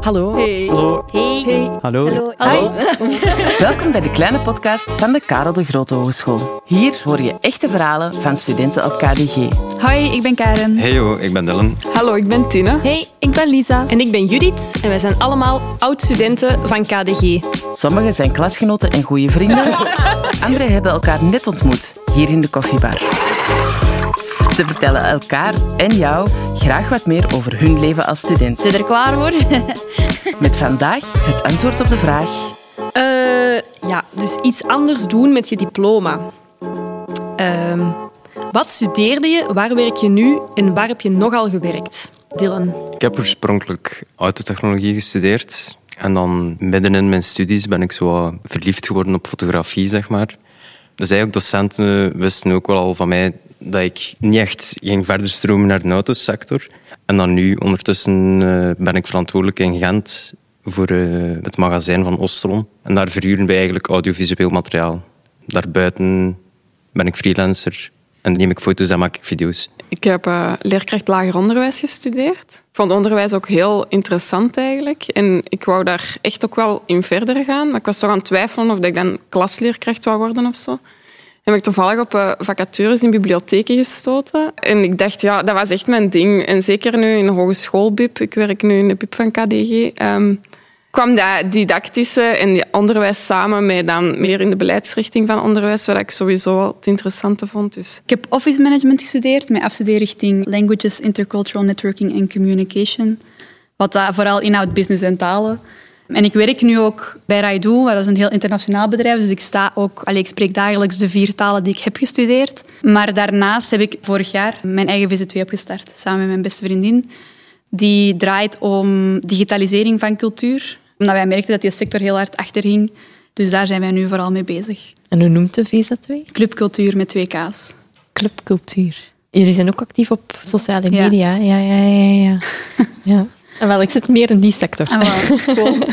Hallo. Hey. Hallo. Hey. Hey. Hallo. Hallo. Welkom bij de kleine podcast van de Karel de Grote Hogeschool. Hier hoor je echte verhalen van studenten op KDG. Hoi, ik ben Karen. Hey ik ben Dylan. Hallo, ik ben Tine. Hey, ik ben Lisa. En ik ben Judith en wij zijn allemaal oud-studenten van KDG. Sommigen zijn klasgenoten en goede vrienden. Anderen hebben elkaar net ontmoet, hier in de koffiebar. Ze vertellen elkaar en jou graag wat meer over hun leven als student. Zit er klaar voor? Met vandaag het antwoord op de vraag... Eh, ja, dus iets anders doen met je diploma. Ehm, wat studeerde je, waar werk je nu en waar heb je nogal gewerkt? Dylan. Ik heb oorspronkelijk autotechnologie gestudeerd. En dan midden in mijn studies ben ik zo verliefd geworden op fotografie, zeg maar. Dus eigenlijk docenten wisten ook wel al van mij dat ik niet echt ging verder stromen naar de autosector. En dan nu, ondertussen, eh, ben ik verantwoordelijk in Gent voor eh, het magazijn van Ostron. En daar verhuren wij eigenlijk audiovisueel materiaal. Daarbuiten ben ik freelancer en neem ik foto's en maak ik video's. Ik heb eh, leerkracht lager onderwijs gestudeerd. Ik vond onderwijs ook heel interessant eigenlijk. En ik wou daar echt ook wel in verder gaan. Maar ik was toch aan het twijfelen of ik dan klasleerkracht wou worden of zo. Heb ik toevallig op uh, vacatures in bibliotheken gestoten. En ik dacht, ja, dat was echt mijn ding. En zeker nu in de hogeschoolbib. Ik werk nu in de bib van KDG. ehm, kwam dat didactische en onderwijs samen met dan meer in de beleidsrichting van onderwijs, wat ik sowieso wel het interessante vond. Dus Ik heb Office Management gestudeerd met afstudeerrichting Languages, Intercultural Networking en Communication. Wat dat vooral inhoudt business en talen. En ik werk nu ook bij Raidu, dat is een heel internationaal bedrijf. Dus ik, sta ook, allee, ik spreek dagelijks de vier talen die ik heb gestudeerd. Maar daarnaast heb ik vorig jaar mijn eigen VZ2 opgestart, samen met mijn beste vriendin. Die draait om digitalisering van cultuur. Omdat wij merkten dat die sector heel hard achterhing. Dus daar zijn wij nu vooral mee bezig. En hoe noemt de VZ2? Clubcultuur met twee K's. Clubcultuur. Jullie zijn ook actief op sociale Ja. media. Ja, ja, ja, ja. ja. En wel, ik zit meer in die sector. Ah. Cool.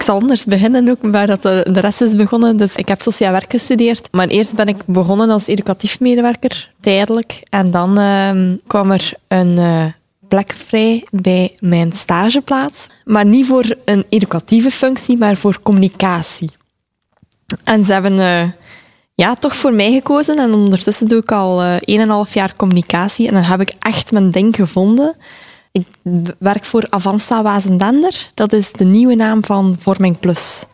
Ik zal anders beginnen ook, waar dat de, de rest is begonnen. Dus ik heb sociaal werk gestudeerd. Maar eerst ben ik begonnen als educatief medewerker, tijdelijk. En dan ehm, kwam er een eh, plek vrij bij mijn stageplaats. Maar niet voor een educatieve functie, maar voor communicatie. En ze hebben eh, ja, toch voor mij gekozen. En ondertussen doe ik al eh 1,5 jaar communicatie. En dan heb ik echt mijn ding gevonden. Ik werk voor Avanza Wazendender. Dat is de nieuwe naam van Vorming Plus.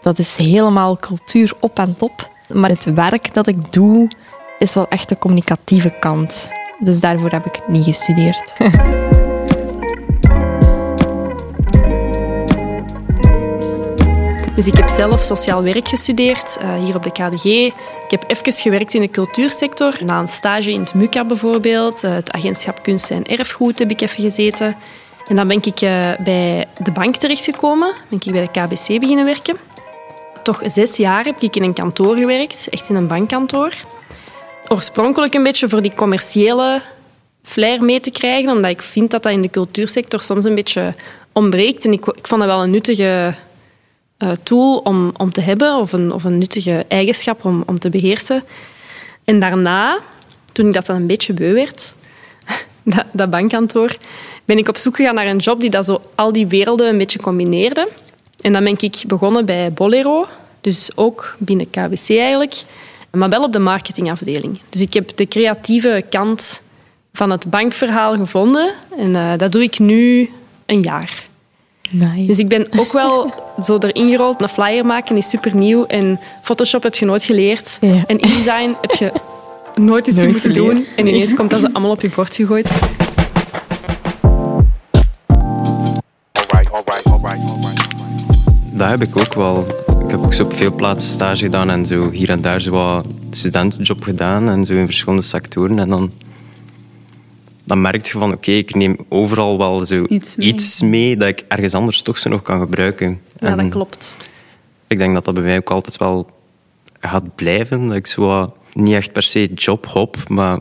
Dat is helemaal cultuur op en top. Maar het werk dat ik doe, is wel echt de communicatieve kant. Dus daarvoor heb ik niet gestudeerd. Dus ik heb zelf sociaal werk gestudeerd, eh, hier op de KDG. Ik heb even gewerkt in de cultuursector. Na een stage in het MUCA bijvoorbeeld, eh, het agentschap Kunst en Erfgoed heb ik even gezeten. En dan ben ik eh, bij de bank terechtgekomen, ben ik bij de KBC beginnen werken. Toch zes jaar heb ik in een kantoor gewerkt, echt in een bankkantoor. Oorspronkelijk een beetje voor die commerciële flair mee te krijgen, omdat ik vind dat dat in de cultuursector soms een beetje ontbreekt. En ik, ik vond dat wel een nuttige tool om, om te hebben, of een, of een nuttige eigenschap om, om te beheersen. En daarna, toen ik dat dan een beetje beu werd, dat, dat bankkantoor, ben ik op zoek gegaan naar een job die dat zo al die werelden een beetje combineerde. En dan ben ik begonnen bij Bolero, dus ook binnen KBC eigenlijk, maar wel op de marketingafdeling. Dus ik heb de creatieve kant van het bankverhaal gevonden en eh, dat doe ik nu een jaar. Nice. Dus ik ben ook wel zo erin gerold. Een flyer maken is super nieuw en Photoshop heb je nooit geleerd. Ja. En InDesign heb je nooit iets Nooit moeten geleerd. doen. En ineens komt dat ze allemaal op je bord gegooid. Dat heb ik ook wel. Ik heb ook zo op veel plaatsen stage gedaan en zo hier en daar zo wat studentenjob gedaan en zo in verschillende sectoren. En dan, dan merk je van, oké, ik neem overal wel zo Iets iets mee. dat ik ergens anders toch zo nog kan gebruiken. Ja, En dat klopt. Ik denk dat dat bij mij ook altijd wel gaat blijven. Dat ik zo wat, niet echt per se job-hop, maar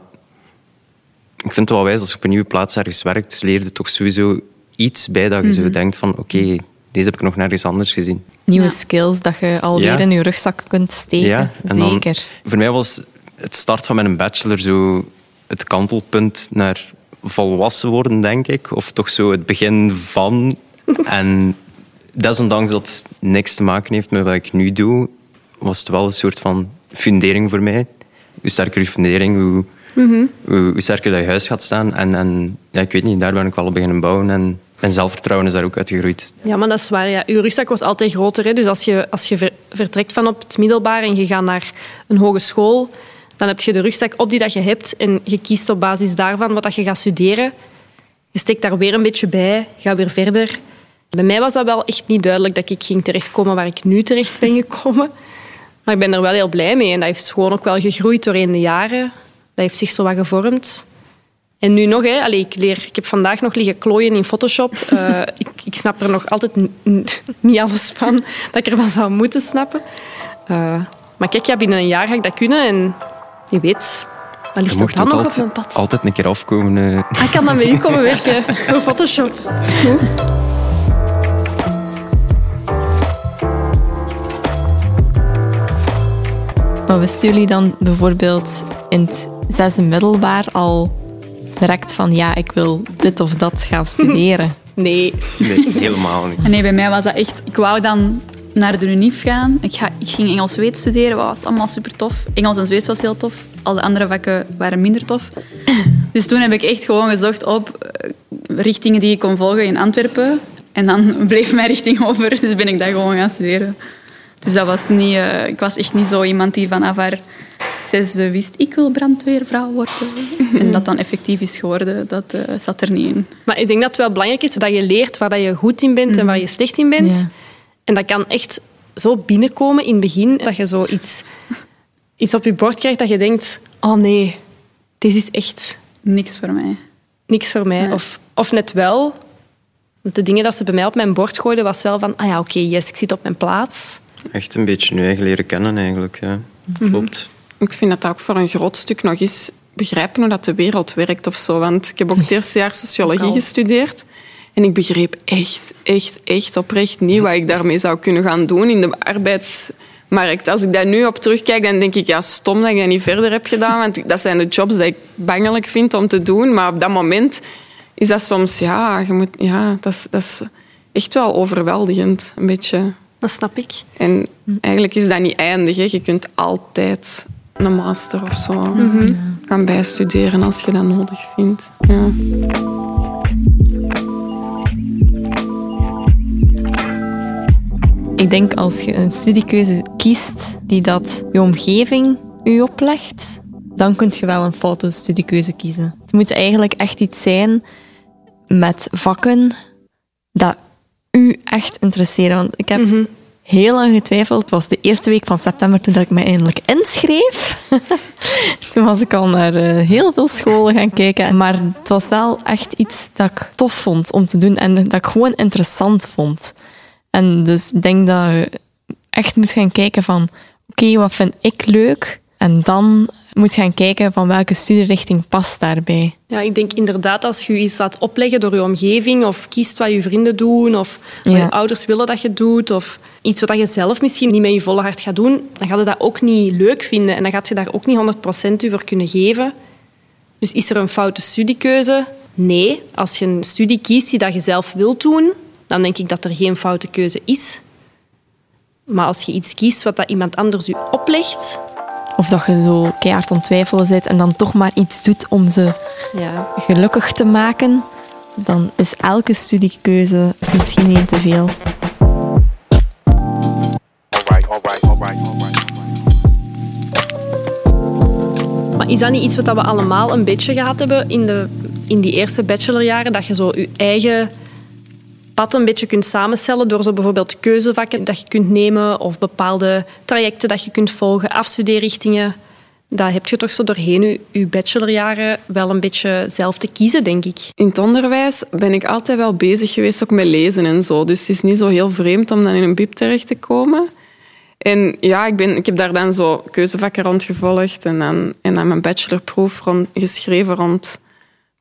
ik vind het wel wijs als je op een nieuwe plaats ergens werkt, leer je toch sowieso iets bij dat je zo Mhm. denkt van, oké, deze heb ik nog nergens anders gezien. Nieuwe Ja. skills dat je alweer Ja. in je rugzak kunt steken. Ja, en dan- Zeker. Voor mij was het start van mijn bachelor zo het kantelpunt naar volwassen worden, denk ik. Of toch zo het begin van en desondanks dat het niks te maken heeft met wat ik nu doe, was het wel een soort van fundering voor mij. Hoe sterker je fundering, hoe, hoe, hoe sterker dat je huis gaat staan. En, en ja, ik weet niet, daar ben ik wel op beginnen bouwen. En, en zelfvertrouwen is daar ook uitgegroeid. Ja, maar dat is waar. Ja. Je rugzak wordt altijd groter. Hè. Dus als je, als je ver- vertrekt van op het middelbaar en je gaat naar een hogeschool, dan heb je de rugzak op die dat je hebt en je kiest op basis daarvan wat dat je gaat studeren. Je steekt daar weer een beetje bij, gaat weer verder. Bij mij was dat wel echt niet duidelijk dat ik ging terechtkomen waar ik nu terecht ben gekomen. Maar ik ben er wel heel blij mee en dat heeft gewoon ook wel gegroeid doorheen de jaren. Dat heeft zich zo wat gevormd. En nu nog, hè, allee, ik, leer, ik heb vandaag nog liggen klooien in Photoshop. Eh, ik, snap er nog altijd niet alles van dat ik ervan zou moeten snappen. Eh, maar kijk, ja, binnen een jaar ga ik dat kunnen en wie weet, wat Je ligt er dan ook nog op altijd, mijn pad? altijd een keer afkomen. eh. Ah, ik kan dan bij u komen werken voor Photoshop. Dat is goed. Maar wisten jullie dan bijvoorbeeld in het zesde middelbaar al direct van ja, ik wil dit of dat gaan studeren? Nee. Nee, helemaal niet. Nee, bij mij was dat echt... Ik wou dan naar de UNIF gaan. Ik, ga, ik ging Engels-Zweeds studeren, dat was allemaal super tof. Engels en Zweeds was heel tof. Al de andere vakken waren minder tof. Dus toen heb ik echt gewoon gezocht op eh, richtingen die ik kon volgen in Antwerpen. En dan bleef mijn richting over, dus ben ik daar gewoon gaan studeren. Dus dat was niet... eh, ik was echt niet zo iemand die vanaf haar zesde wist, ik wil brandweervrouw worden. En dat dan effectief is geworden, dat eh, zat er niet in. Maar ik denk dat het wel belangrijk is dat je leert waar dat je goed in bent en waar je slecht in bent. Ja. En dat kan echt zo binnenkomen in het begin, dat je zo iets, iets op je bord krijgt dat je denkt, oh nee, dit is echt Niks voor mij. niks voor mij. Nee. Of, of net wel. Want de dingen dat ze bij mij op mijn bord gooiden, was wel van, ah ja, oké, yes, ik zit op mijn plaats. Echt een beetje nu eigen leren kennen eigenlijk. Ja. Klopt. Ik vind dat dat ook voor een groot stuk nog eens begrijpen hoe dat de wereld werkt of zo. Want ik heb ook het eerste jaar sociologie gestudeerd. En ik begreep echt, echt, echt oprecht niet wat ik daarmee zou kunnen gaan doen in de arbeidsmarkt. Als ik daar nu op terugkijk, dan denk ik, ja, stom dat ik dat niet verder heb gedaan. Want dat zijn de jobs die ik bangelijk vind om te doen. Maar op dat moment is dat soms, ja, je moet, ja dat, is, dat is echt wel overweldigend. Een beetje. Dat snap ik. En eigenlijk is dat niet eindig. Hè. Je kunt altijd een master of zo gaan bijstuderen als je dat nodig vindt. Ja. Ik denk als je een studiekeuze kiest die dat je omgeving u oplegt, dan kun je wel een foute studiekeuze kiezen. Het moet eigenlijk echt iets zijn met vakken dat u echt interesseren. Want ik heb heel lang getwijfeld. Het was de eerste week van september toen dat ik me eindelijk inschreef. toen was ik al naar eh, heel veel scholen gaan kijken. Maar het was wel echt iets dat ik tof vond om te doen en dat ik gewoon interessant vond. En dus ik denk dat je echt moet gaan kijken van, oké, wat vind ik leuk? En dan moet je gaan kijken van welke studierichting past daarbij. Ja, ik denk inderdaad als je iets laat opleggen door je omgeving of kiest wat je vrienden doen of wat Ja. je ouders willen dat je doet of iets wat je zelf misschien niet met je volle hart gaat doen, dan ga je dat ook niet leuk vinden en dan gaat je daar ook niet 100% u voor kunnen geven. Dus is er een foute studiekeuze? Nee. Als je een studie kiest die dat je zelf wilt doen, dan denk ik dat er geen foute keuze is. Maar als je iets kiest wat dat iemand anders u oplegt, Of dat je zo keihard aan het twijfelen bent en dan toch maar iets doet om ze ja, gelukkig te maken, dan is elke studiekeuze misschien niet te veel. Maar is dat niet iets wat we allemaal een beetje gehad hebben in, de, in die eerste bachelorjaren? Dat je zo je eigen pad een beetje kunt samenstellen door zo bijvoorbeeld keuzevakken dat je kunt nemen of bepaalde trajecten dat je kunt volgen, afstudeerrichtingen. Dat heb je toch zo doorheen je, je bachelorjaren wel een beetje zelf te kiezen, denk ik. In het onderwijs ben ik altijd wel bezig geweest ook met lezen en zo. Dus het is niet zo heel vreemd om dan in een bib terecht te komen. En ja, ik, ben, ik heb daar dan zo keuzevakken rond gevolgd en dan, en dan mijn bachelorproef rond, geschreven rond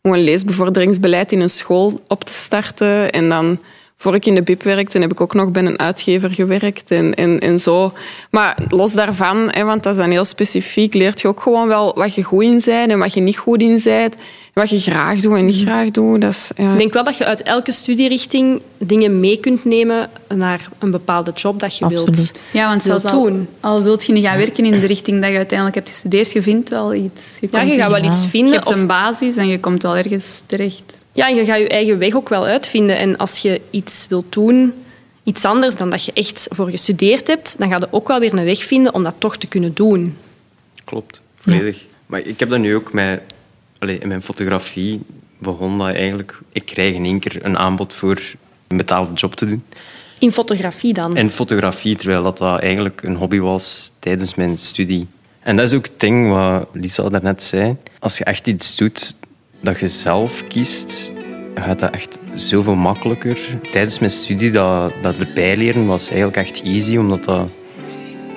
hoe een leesbevorderingsbeleid in een school op te starten. En dan voor ik in de BIP werkte, heb ik ook nog bij een uitgever gewerkt en, en, en zo. Maar los daarvan, hè, want dat is dan heel specifiek, leert je ook gewoon wel wat je goed in bent en wat je niet goed in bent. Wat je graag doet en niet graag doet. Dat is, ja. Ik denk wel dat je uit elke studierichting dingen mee kunt nemen naar een bepaalde job dat je wilt. Absoluut. Ja, want wil zelfs al, doen. al wilt je niet gaan werken in de richting dat je uiteindelijk hebt gestudeerd, je vindt wel iets. Je, Ja, je gaat wel iets Je vinden. hebt Of, een basis en je komt wel ergens terecht. Ja, je gaat je eigen weg ook wel uitvinden. En als je iets wilt doen, iets anders dan dat je echt voor gestudeerd hebt, dan ga je ook wel weer een weg vinden om dat toch te kunnen doen. Klopt, volledig. Maar ik heb dat nu ook met... Allee, in mijn fotografie begon dat eigenlijk... Ik krijg in één keer een aanbod voor een betaalde job te doen. In fotografie dan. En fotografie, terwijl dat, dat eigenlijk een hobby was tijdens mijn studie. En dat is ook het ding wat Lisa daarnet zei. Als je echt iets doet dat je zelf kiest, gaat dat echt zoveel makkelijker. Tijdens mijn studie, dat, dat erbij leren was eigenlijk echt easy, omdat dat,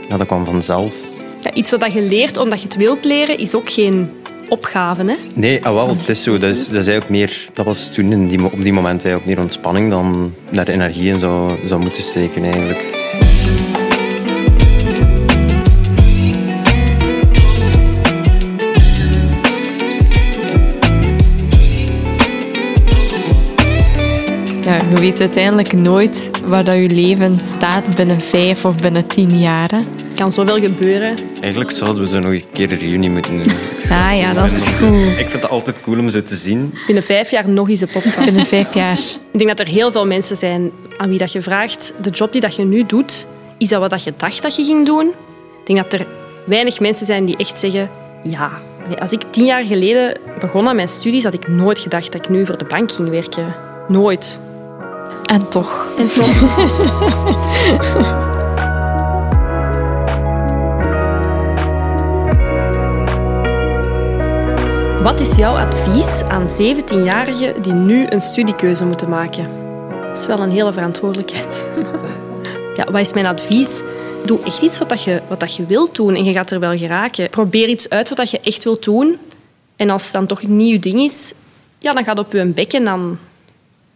ja, dat kwam vanzelf. Ja, iets wat je leert omdat je het wilt leren, is ook geen opgave. Hè? Nee, ah, wel, het is zo. Dat, is, dat, is eigenlijk meer, dat was toen in die, op die moment eigenlijk meer ontspanning dan daar energie in zou, zou moeten steken eigenlijk. Weet uiteindelijk nooit waar dat je leven staat binnen vijf of binnen tien jaar. hè. Er kan zoveel gebeuren. Eigenlijk zouden we zo nog een keer een reunie moeten doen. Ah het ja, cool dat is goed. Ik vind het altijd cool om zo te zien. Binnen vijf jaar nog eens een podcast. Binnen vijf jaar. Ik denk dat er heel veel mensen zijn aan wie dat je vraagt, de job die dat je nu doet, is dat wat dat je dacht dat je ging doen? Ik denk dat er weinig mensen zijn die echt zeggen, ja. Als ik tien jaar geleden begon aan mijn studies, had ik nooit gedacht dat ik nu voor de bank ging werken. Nooit. En toch. En toch. Wat is jouw advies aan 17-jarigen die nu een studiekeuze moeten maken? Dat is wel een hele verantwoordelijkheid. Ja, wat is mijn advies? Doe echt iets wat, dat je, wat dat je wilt doen en je gaat er wel geraken. Probeer iets uit wat dat je echt wilt doen. En als het dan toch een nieuw ding is, ja, dan gaat op je bek en dan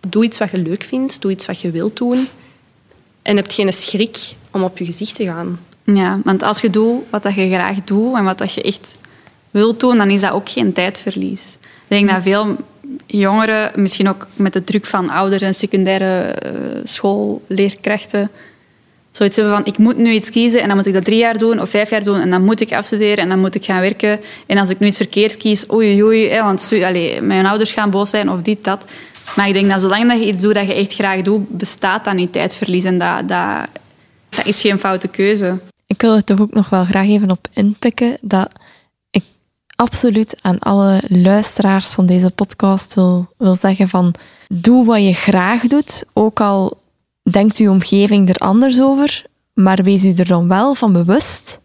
doe iets wat je leuk vindt. Doe iets wat je wilt doen. En heb geen schrik om op je gezicht te gaan. Ja, want als je doet wat je graag doet en wat je echt wilt doen, dan is dat ook geen tijdverlies. Ik denk dat veel jongeren, misschien ook met de druk van ouders en secundaire eh, schoolleerkrachten, zoiets hebben van ik moet nu iets kiezen en dan moet ik dat drie jaar doen of vijf jaar doen en dan moet ik afstuderen en dan moet ik gaan werken. En als ik nu iets verkeerd kies, oei oei, want mijn ouders gaan boos zijn of dit, dat. Maar ik denk dat zolang dat je iets doet dat je echt graag doet, bestaat dat niet tijdverlies. En dat, dat, dat is geen foute keuze. Ik wil er toch ook nog wel graag even op inpikken dat ik absoluut aan alle luisteraars van deze podcast wil, wil zeggen van doe wat je graag doet, ook al denkt uw omgeving er anders over, maar wees u er dan wel van bewust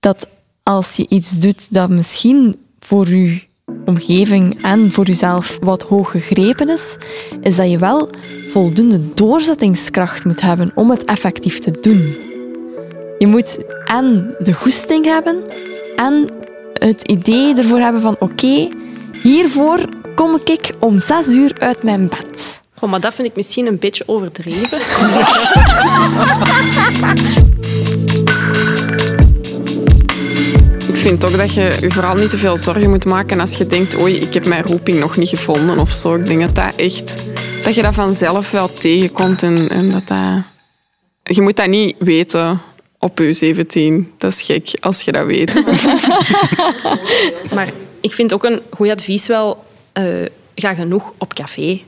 dat als je iets doet dat misschien voor uw omgeving en voor uzelf wat hoog gegrepen is, is dat je wel voldoende doorzettingskracht moet hebben om het effectief te doen. Je moet en de goesting hebben en het idee ervoor hebben van oké, hiervoor kom ik om zes uur uit mijn bed. Goh, maar dat vind ik misschien een beetje overdreven. vind ook dat je je vooral niet te veel zorgen moet maken als je denkt, oei, ik heb mijn roeping nog niet gevonden of zo. Ik denk dat dat echt, dat je dat vanzelf wel tegenkomt en, en dat dat... Je moet dat niet weten op je 17. Dat is gek als je dat weet. Maar ik vind ook een goed advies wel, eh, ga genoeg op café.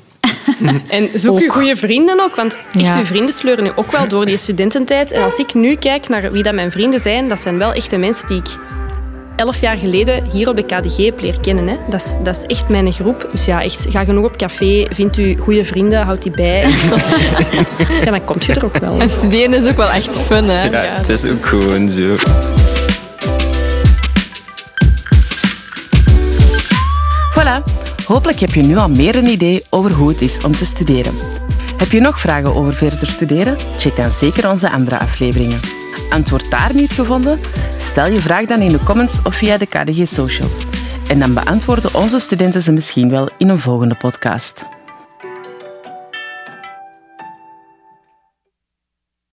en zoek je goede vrienden ook, want echt, Ja. je vrienden sleuren nu ook wel door die studententijd. En als ik nu kijk naar wie dat mijn vrienden zijn, dat zijn wel echt de mensen die ik elf jaar geleden hier op de KDG heb leren kennen. Hè. Dat, is, dat is echt mijn groep. Dus ja, echt, ga genoeg op café, vind u goede vrienden, houd die bij. ja, dan kom je er ook wel. En studeren is ook wel echt fun, hè? Ja, het is ook gewoon zo. Voilà, hopelijk heb je nu al meer een idee over hoe het is om te studeren. Heb je nog vragen over verder studeren? Check dan zeker onze andere afleveringen. Antwoord daar niet gevonden? Stel je vraag dan in de comments of via de KDG Socials. En dan beantwoorden onze studenten ze misschien wel in een volgende podcast.